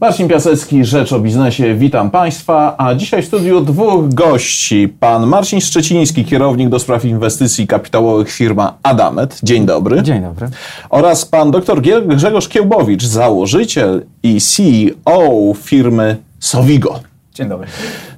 Marcin Piasecki, Rzecz o Biznesie, witam Państwa, a dzisiaj w studiu dwóch gości. Pan Marcin Szczeciński, kierownik do spraw inwestycji kapitałowych firma Adamet. Dzień dobry. Dzień dobry. Oraz pan dr Grzegorz Kiełbowicz, założyciel i CEO firmy Sovigo. Dzień dobry.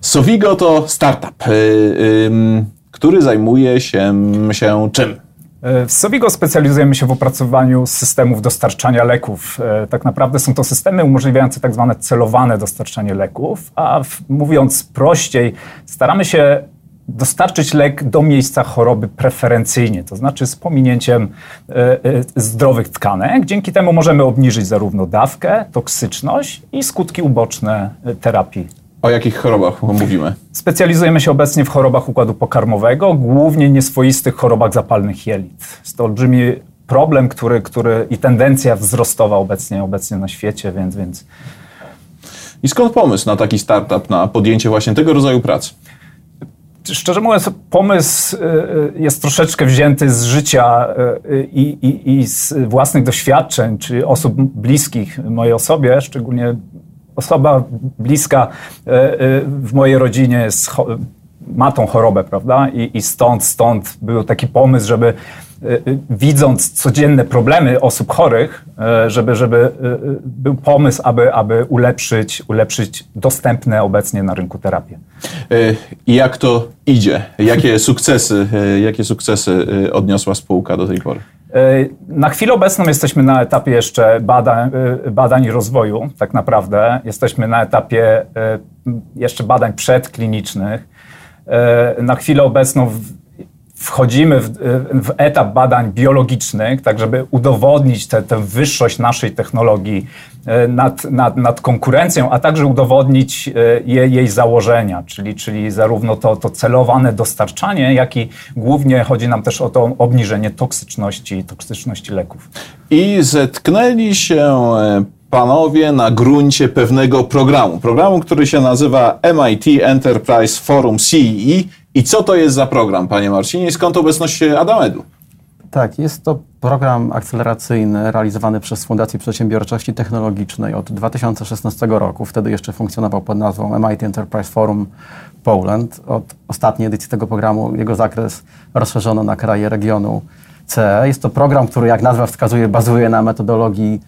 Sovigo to startup, yy, yy, który zajmuje się, się czym? E, w Sovigo specjalizujemy się w opracowaniu systemów dostarczania leków. E, tak naprawdę są to systemy umożliwiające tak zwane celowane dostarczanie leków, a mówiąc prościej, staramy się dostarczyć lek do miejsca choroby preferencyjnie, to znaczy z pominięciem e, zdrowych tkanek. Dzięki temu możemy obniżyć zarówno dawkę, toksyczność i skutki uboczne terapii o jakich chorobach mówimy? Specjalizujemy się obecnie w chorobach układu pokarmowego, głównie nieswoistych chorobach zapalnych jelit. Jest to olbrzymi problem, który, który i tendencja wzrostowa obecnie, obecnie na świecie, więc, więc... I skąd pomysł na taki startup, na podjęcie właśnie tego rodzaju pracy? Szczerze mówiąc, pomysł y, y, jest troszeczkę wzięty z życia y, i, i, i z własnych doświadczeń, czy osób bliskich mojej osobie, szczególnie osoba bliska e, e, w mojej rodzinie jest, ma tą chorobę, prawda? I, I, stąd, stąd był taki pomysł, żeby e, widząc codzienne problemy osób chorych, żeby, żeby był pomysł, aby, aby ulepszyć, ulepszyć dostępne obecnie na rynku terapię. I jak to idzie? Jakie sukcesy, jakie sukcesy odniosła spółka do tej pory? Na chwilę obecną jesteśmy na etapie jeszcze badań, e, badań i rozwoju, tak naprawdę. Jesteśmy na etapie e, jeszcze badań przedklinicznych. Na chwilę obecną wchodzimy w, w, etap badań biologicznych, tak żeby udowodnić tę wyższość naszej technologii e, nad, nad, nad konkurencją, a także udowodnić e, je, jej założenia, czyli, czyli zarówno to, to celowane dostarczanie, jak i głównie chodzi nam też o to obniżenie toksyczności, toksyczności leków. I zetknęli się e, panowie na gruncie pewnego programu. Programu, który się nazywa MIT Enterprise Forum CEE i co to jest za program, panie Marcinie, skąd obecność Adamedu? Tak, jest to program akceleracyjny realizowany przez Fundację Przedsiębiorczości Technologicznej od 2016 roku. Wtedy jeszcze funkcjonował pod nazwą MIT Enterprise Forum Poland. Od ostatniej edycji tego programu jego zakres rozszerzono na kraje regionu CE. Jest to program, który jak nazwa wskazuje, bazuje na metodologii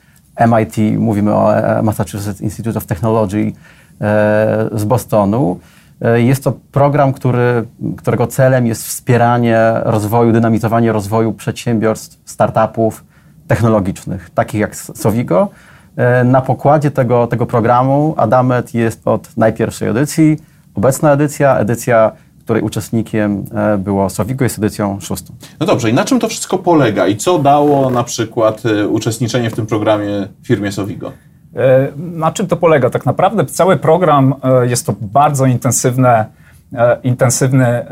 MIT, mówimy o e, Massachusetts Institute of Technology e, z Bostonu. E, jest to program, który, którego celem jest wspieranie rozwoju, dynamizowanie rozwoju przedsiębiorstw, startupów technologicznych, takich jak Sovigo. E, na pokładzie tego, tego programu Adamet jest od najpierwszej edycji. Obecna edycja, edycja której uczestnikiem e, było Sovigo, jest edycją szóstą. No dobrze, i na czym to wszystko polega i co dało na przykład uczestniczenie w tym programie firmie Sovigo? E, na czym to polega? Tak naprawdę cały program e, jest to bardzo intensywne E, intensywny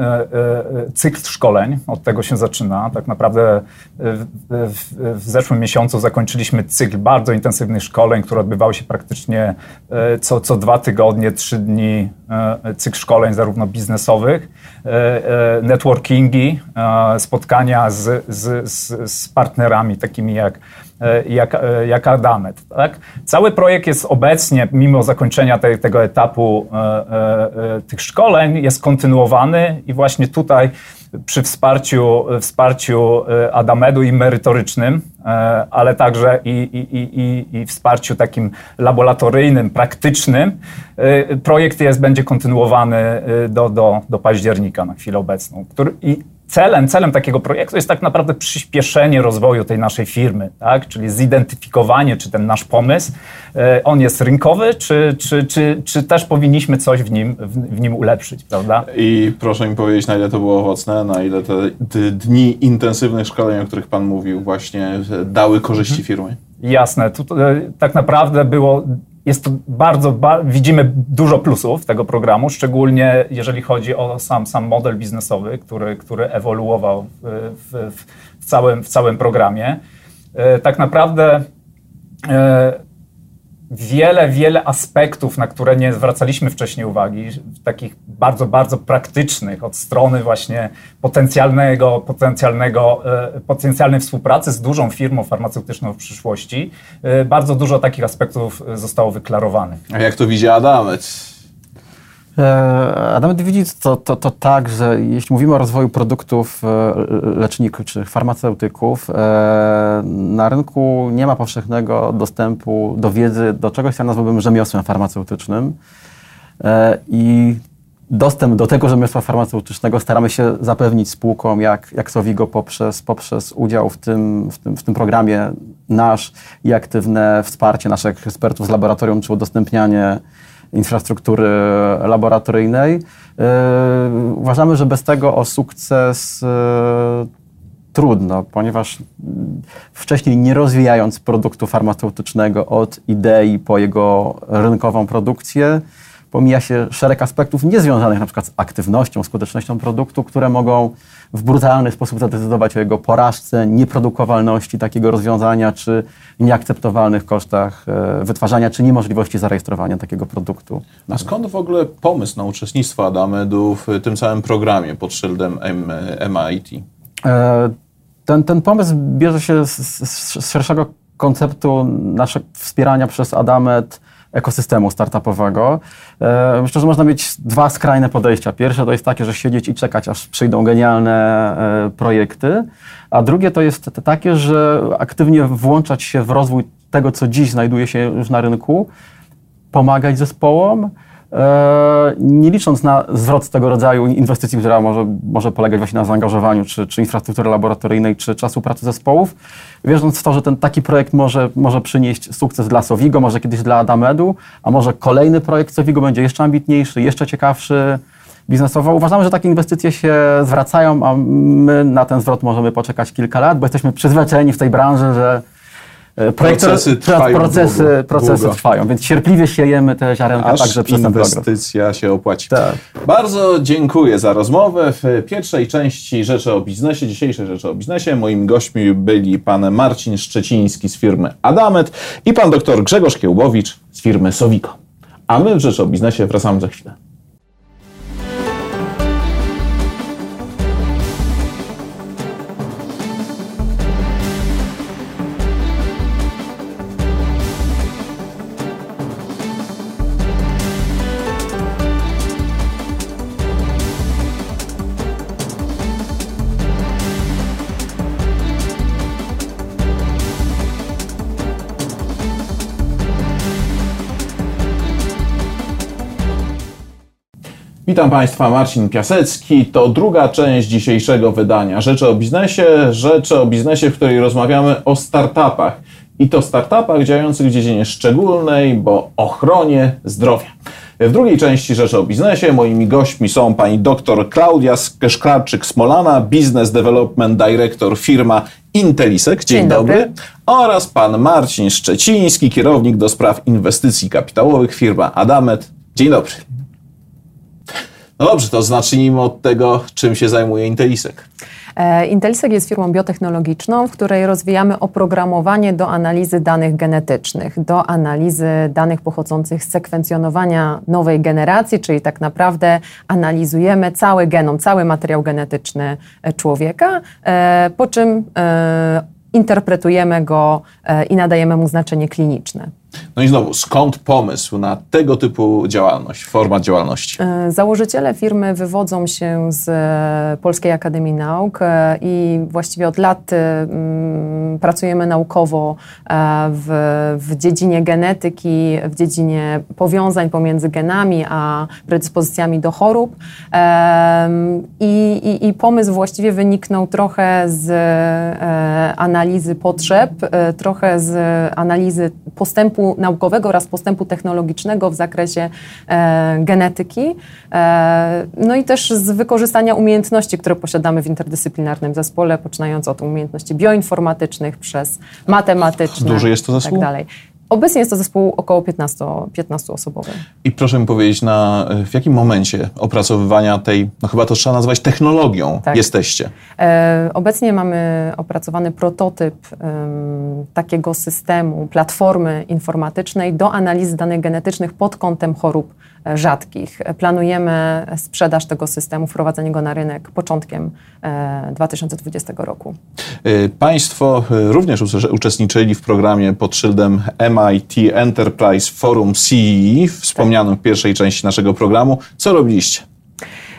cykl szkoleń. Od tego się zaczyna. Tak naprawdę w, zeszłym miesiącu zakończyliśmy cykl bardzo intensywnych szkoleń, które odbywały się praktycznie co, co dwa tygodnie, trzy dni. Cykl szkoleń zarówno biznesowych, networkingi, spotkania z, z, z partnerami takimi jak jak, jak Adamet. Tak? Cały projekt jest obecnie, mimo zakończenia te, tego etapu e, e, tych szkoleń, jest kontynuowany i właśnie tutaj przy wsparciu, wsparciu e, Adamedu i merytorycznym, e, ale także i, i, i, i wsparciu takim laboratoryjnym, praktycznym, e, projekt jest, będzie kontynuowany do, do, do października na chwilę obecną. Który, i celem, celem takiego projektu jest tak naprawdę przyspieszenie rozwoju tej naszej firmy, tak? czyli zidentyfikowanie, czy ten nasz pomysł, e, on jest rynkowy, czy, czy, czy, czy też powinniśmy coś w nim, w, nim ulepszyć, prawda? I proszę mi powiedzieć, na ile to było owocne, na ile te, dni intensywnych szkoleń, o których Pan mówił, właśnie dały korzyści mhm. firmie? Jasne. Tu, e, tak naprawdę było jest to bardzo, ba widzimy dużo plusów tego programu, szczególnie jeżeli chodzi o sam, sam model biznesowy, który, który ewoluował w, w, w całym, w całym programie. E, tak naprawdę e, wiele, wiele aspektów, na które nie zwracaliśmy wcześniej uwagi, takich bardzo, bardzo praktycznych, od strony właśnie potencjalnego, potencjalnego, e, potencjalnej współpracy z dużą firmą farmaceutyczną w przyszłości. E, bardzo dużo takich aspektów zostało wyklarowanych. A jak to widzi Adamet? E, Adamet widzi to, to, to tak, że jeśli mówimy o rozwoju produktów leczniczych, farmaceutyków, na rynku nie ma powszechnego dostępu do wiedzy, do czegoś, co ja nazwałbym rzemiosłem farmaceutycznym. I dostęp do tego rzemiosła farmaceutycznego staramy się zapewnić spółkom jak, jak Sowigo poprzez, poprzez udział w tym, w, tym, w tym programie nasz i aktywne wsparcie naszych ekspertów z laboratorium, czy udostępnianie infrastruktury laboratoryjnej. Yy, uważamy, że bez tego o sukces yy, trudno, ponieważ wcześniej nie rozwijając produktu farmaceutycznego od idei po jego rynkową produkcję, pomija się szereg aspektów niezwiązanych na przykład z aktywnością, skutecznością produktu, które mogą w brutalny sposób zadecydować o jego porażce, nieprodukowalności takiego rozwiązania, czy nieakceptowalnych kosztach e, wytwarzania, czy niemożliwości zarejestrowania takiego produktu. A skąd w ogóle pomysł na uczestnictwo Adamedu w tym całym programie pod szyldem MIT? E, ten, ten pomysł bierze się z, z szerszego konceptu naszego wspierania przez Adamet ekosystemu startupowego. E, myślę, że można mieć dwa skrajne podejścia. Pierwsze to jest takie, że siedzieć i czekać, aż przyjdą genialne e, projekty, a drugie to jest takie, że aktywnie włączać się w rozwój tego, co dziś znajduje się już na rynku, pomagać zespołom, nie licząc na zwrot tego rodzaju inwestycji, która może, może polegać właśnie na zaangażowaniu czy, czy infrastruktury laboratoryjnej, czy czasu pracy zespołów, wierząc w to, że ten taki projekt może, może przynieść sukces dla Sowigo, może kiedyś dla Adamedu, a może kolejny projekt Sowigo będzie jeszcze ambitniejszy, jeszcze ciekawszy biznesowo. Uważamy, że takie inwestycje się zwracają, a my na ten zwrot możemy poczekać kilka lat, bo jesteśmy przyzwyczajeni w tej branży, że E, procesy trwają procesy, długo, procesy długo. trwają, więc cierpliwie siejemy te ziarenka Aż także przez ten inwestycja się opłaci. Tak. Bardzo dziękuję za rozmowę. W pierwszej części Rzeczy o Biznesie, dzisiejszej Rzeczy o Biznesie, moimi gośćmi byli pan Marcin Szczeciński z firmy Adamet i pan dr Grzegorz Kiełbowicz z firmy Sowiko. A my w Rzeczy o Biznesie wracamy za chwilę. Witam Państwa, Marcin Piasecki. To druga część dzisiejszego wydania Rzeczy o Biznesie. Rzeczy o Biznesie, w której rozmawiamy o startupach. I to startupach działających w dziedzinie szczególnej, bo ochronie zdrowia. W drugiej części Rzeczy o Biznesie moimi gośćmi są pani dr Klaudia Szklarczyk-Smolana, Business Development Director firma Intelisek, dzień, Dzień dobry. dobry. oraz pan Marcin Szczeciński, kierownik do spraw inwestycji kapitałowych firma Adamet. Dzień dobry. No dobrze, to zacznijmy od tego, czym się zajmuje Intelisek. E, Intelisek jest firmą biotechnologiczną, w której rozwijamy oprogramowanie do analizy danych genetycznych, do analizy danych pochodzących z sekwencjonowania nowej generacji, czyli tak naprawdę analizujemy cały genom, cały materiał genetyczny e, człowieka, e, po czym interpretujemy go i nadajemy mu znaczenie kliniczne. No i znowu, skąd pomysł na tego typu działalność, format działalności? E, Założyciele firmy wywodzą się z e, Polskiej Akademii Nauk e, i właściwie od lat mm, pracujemy naukowo w, w dziedzinie genetyki, w dziedzinie powiązań pomiędzy genami a predyspozycjami do chorób. I, i, I pomysł właściwie wyniknął trochę z analizy potrzeb, trochę z analizy postępu naukowego oraz postępu technologicznego w zakresie e, genetyki, e, no i też z wykorzystania umiejętności, które posiadamy w interdyscyplinarnym zespole, poczynając od umiejętności bioinformatycznych przez matematyczne Duży jest to i zespół? tak dalej. Obecnie jest to zespół około 15, 15 osobowy. I proszę mi powiedzieć, na, w jakim momencie opracowywania tej, no chyba to trzeba nazwać technologią, Tak. jesteście? E, Obecnie mamy opracowany prototyp em, takiego systemu, platformy informatycznej do analizy danych genetycznych pod kątem chorób rzadkich. E, Planujemy sprzedaż tego systemu, wprowadzenie go na rynek początkiem e, 2020 roku. Y, Państwo również ucze- uczestniczyli w programie pod szyldem MIT Enterprise Forum CEE, wspomnianym w pierwszej części naszego programu. Co robiliście?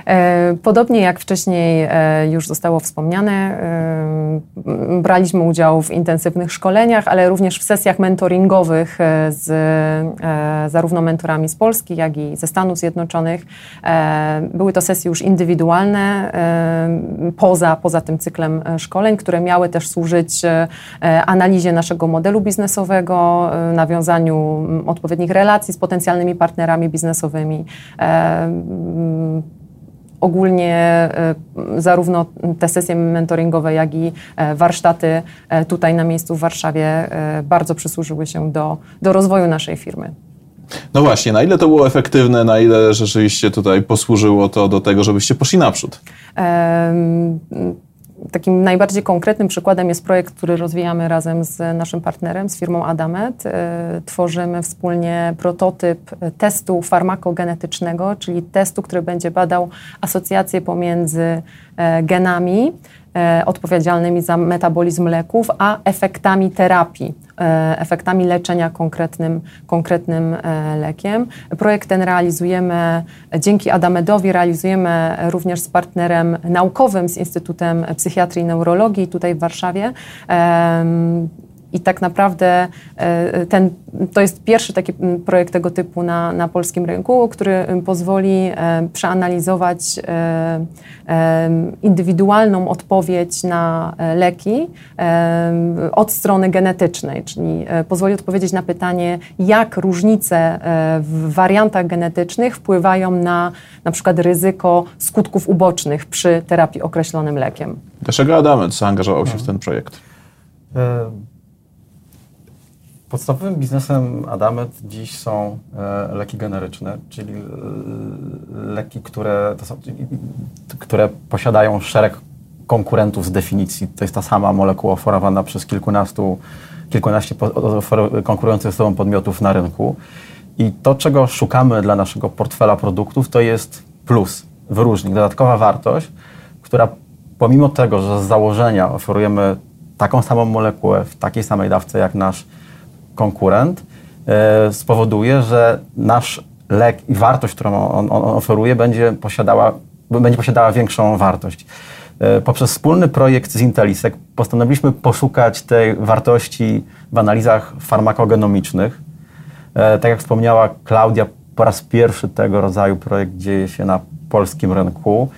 E, Podobnie jak wcześniej e, już zostało wspomniane, e, braliśmy udział w intensywnych szkoleniach, ale również w sesjach mentoringowych z zarówno mentorami z Polski, jak i ze Stanów Zjednoczonych. Były to sesje już indywidualne, poza, poza tym cyklem szkoleń, które miały też służyć analizie naszego modelu biznesowego, nawiązaniu odpowiednich relacji z potencjalnymi partnerami biznesowymi. Ogólnie e, zarówno te sesje mentoringowe, jak i e, warsztaty e, tutaj na miejscu w Warszawie bardzo przysłużyły się do, do rozwoju naszej firmy. No właśnie, na ile to było efektywne, na ile rzeczywiście tutaj posłużyło to do tego, żebyście poszli naprzód? Em, Takim najbardziej konkretnym przykładem jest projekt, który rozwijamy razem z naszym partnerem, z firmą Adamet. E, Tworzymy wspólnie prototyp testu farmakogenetycznego, czyli testu, który będzie badał asocjację pomiędzy e, genami odpowiedzialnymi za metabolizm leków, a efektami terapii, e, efektami leczenia konkretnym, konkretnym e, lekiem. Projekt ten realizujemy dzięki Adamedowi, realizujemy również z partnerem naukowym, z Instytutem Psychiatrii i Neurologii tutaj w Warszawie. I tak naprawdę e, ten, to jest pierwszy taki projekt tego typu na, na polskim rynku, który pozwoli e, przeanalizować e, indywidualną odpowiedź na e, leki od strony genetycznej, czyli e, pozwoli odpowiedzieć na pytanie, jak różnice e, w wariantach genetycznych wpływają na na przykład ryzyko skutków ubocznych przy terapii określonym lekiem. Dlaczego Adamet zaangażował się w ten projekt? Podstawowym biznesem Adamet dziś są e, leki generyczne, czyli e, leki, które, są, które posiadają szereg konkurentów z definicji. To jest ta sama molekuła oferowana przez kilkunastu, kilkanaście konkurujących ze sobą podmiotów na rynku. I to, czego szukamy dla naszego portfela produktów, to jest plus, wyróżnik, dodatkowa wartość, która pomimo tego, że z założenia oferujemy taką samą molekułę w takiej samej dawce jak nasz konkurent, e, spowoduje, że nasz lek i wartość, którą on, on oferuje, będzie posiadała, będzie posiadała większą wartość. E, Poprzez wspólny projekt z Intelisek postanowiliśmy poszukać tej wartości w analizach farmakogenomicznych. E, Tak jak wspomniała Klaudia, po raz pierwszy tego rodzaju projekt dzieje się na polskim rynku.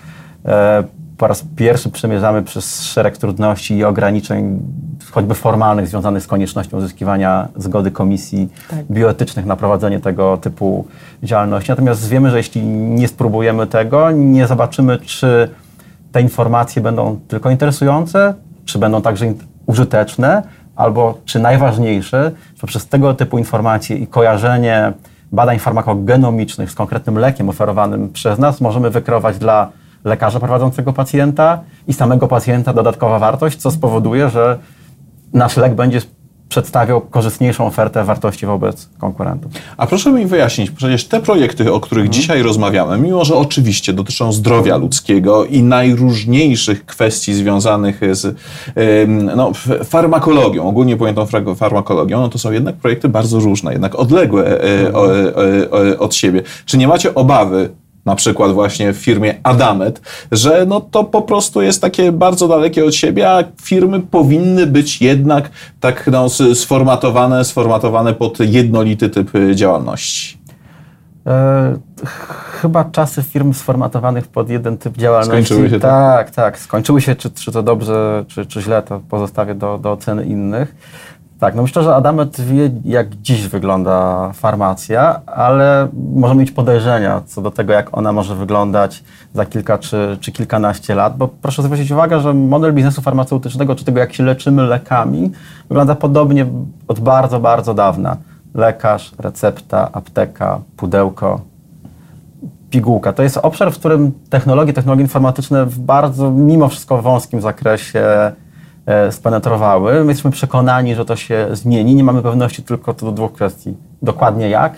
Po raz pierwszy przemierzamy przez szereg trudności i ograniczeń, choćby formalnych, związanych z koniecznością uzyskiwania zgody komisji Tak. bioetycznych na prowadzenie tego typu działalności. Natomiast wiemy, że jeśli nie spróbujemy tego, nie zobaczymy, czy te informacje będą tylko interesujące, czy będą także użyteczne, albo czy najważniejsze, że przez tego typu informacje i kojarzenie badań farmakogenomicznych z konkretnym lekiem oferowanym przez nas możemy wykreować dla lekarza prowadzącego pacjenta i samego pacjenta dodatkowa wartość, co spowoduje, że nasz lek będzie przedstawiał korzystniejszą ofertę wartości wobec konkurentów. A proszę mi wyjaśnić, przecież te projekty, o których dzisiaj rozmawiamy, mimo że oczywiście dotyczą zdrowia ludzkiego i najróżniejszych kwestii związanych z no, farmakologią, ogólnie pojętą farmakologią, no to są jednak projekty bardzo różne, jednak odległe e, o, e, e, od siebie. Czy nie macie obawy, na przykład właśnie w firmie Adamet, że no to po prostu jest takie bardzo dalekie od siebie, a firmy powinny być jednak tak no, sformatowane, sformatowane pod jednolity typ y, działalności. E, ch- chyba czasy firm sformatowanych pod jeden typ działalności. Skończyły się, tak? tak? Tak, skończyły się. Czy, czy to dobrze, czy, czy źle, to pozostawię do, do oceny innych. Tak, no myślę, że Adamet wie, jak dziś wygląda farmacja, ale może mieć podejrzenia co do tego, jak ona może wyglądać za kilka czy, czy kilkanaście lat, bo proszę zwrócić uwagę, że model biznesu farmaceutycznego, czy tego, jak się leczymy lekami, wygląda podobnie od bardzo, bardzo dawna. lekarz, recepta, apteka, pudełko, pigułka. To jest obszar, w którym technologie, technologie informatyczne w bardzo, mimo wszystko wąskim zakresie spenetrowały. My jesteśmy przekonani, że to się zmieni. Nie mamy pewności tylko co do dwóch kwestii. Dokładnie jak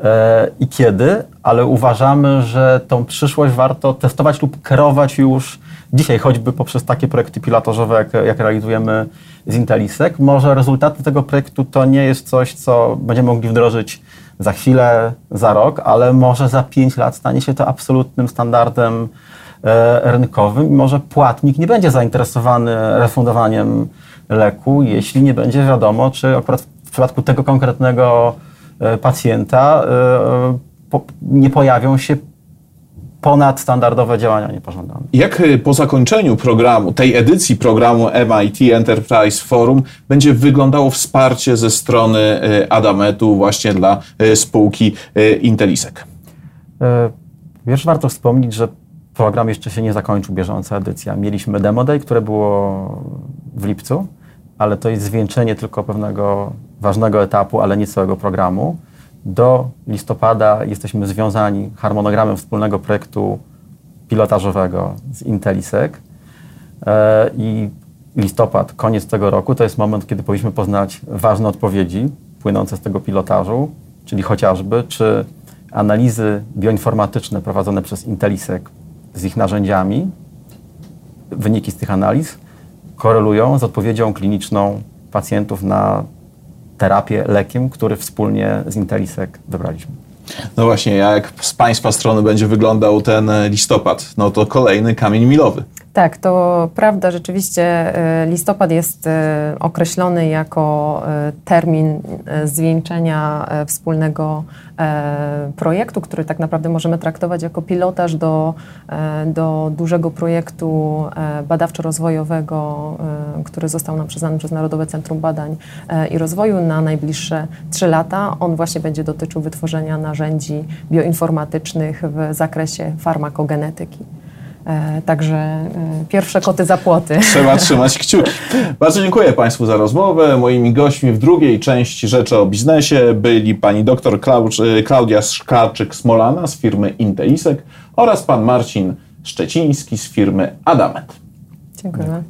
e, i kiedy, ale uważamy, że tą przyszłość warto testować lub kierować już dzisiaj, choćby poprzez takie projekty pilotażowe, jak, jak realizujemy z Intelisek. Może rezultaty tego projektu to nie jest coś, co będziemy mogli wdrożyć za chwilę, za rok, ale może za pięć lat stanie się to absolutnym standardem e, rynkowym i może płatnik nie będzie zainteresowany refundowaniem leku, jeśli nie będzie wiadomo, czy akurat w przypadku tego konkretnego e, pacjenta e, nie pojawią się ponadstandardowe działania niepożądane. Jak po zakończeniu programu, tej edycji programu MIT Enterprise Forum będzie wyglądało wsparcie ze strony Adametu właśnie dla spółki Intelisek? Wiesz, warto wspomnieć, że program jeszcze się nie zakończył, bieżąca edycja. Mieliśmy Demo Day, które było w lipcu, ale to jest zwieńczenie tylko pewnego ważnego etapu, ale nie całego programu. Do listopada jesteśmy związani harmonogramem wspólnego projektu pilotażowego z Intelisek e, i listopad, koniec tego roku, to jest moment, kiedy powinniśmy poznać ważne odpowiedzi płynące z tego pilotażu, czyli chociażby, czy analizy bioinformatyczne prowadzone przez Intelisek z ich narzędziami, wyniki z tych analiz korelują z odpowiedzią kliniczną pacjentów na terapię lekiem, który wspólnie z Intelisek wybraliśmy. No właśnie, jak z Państwa strony będzie wyglądał ten listopad? No to kolejny kamień milowy. Tak, to prawda, rzeczywiście e, listopad jest e, określony jako e, termin zwieńczenia wspólnego projektu, który tak naprawdę możemy traktować jako pilotaż do, do dużego projektu badawczo-rozwojowego, który został nam przyznany przez Narodowe Centrum Badań i Rozwoju na najbliższe trzy lata. On właśnie będzie dotyczył wytworzenia narzędzi bioinformatycznych w zakresie farmakogenetyki. E, także e, pierwsze koty za płoty. Trzeba trzymać kciuki. Bardzo dziękuję Państwu za rozmowę. Moimi gośćmi w drugiej części Rzeczy o Biznesie byli pani dr e, Klaudia Szkarczyk-Smolana z firmy Intelisek oraz pan Marcin Szczeciński z firmy Adamet. Dziękujemy.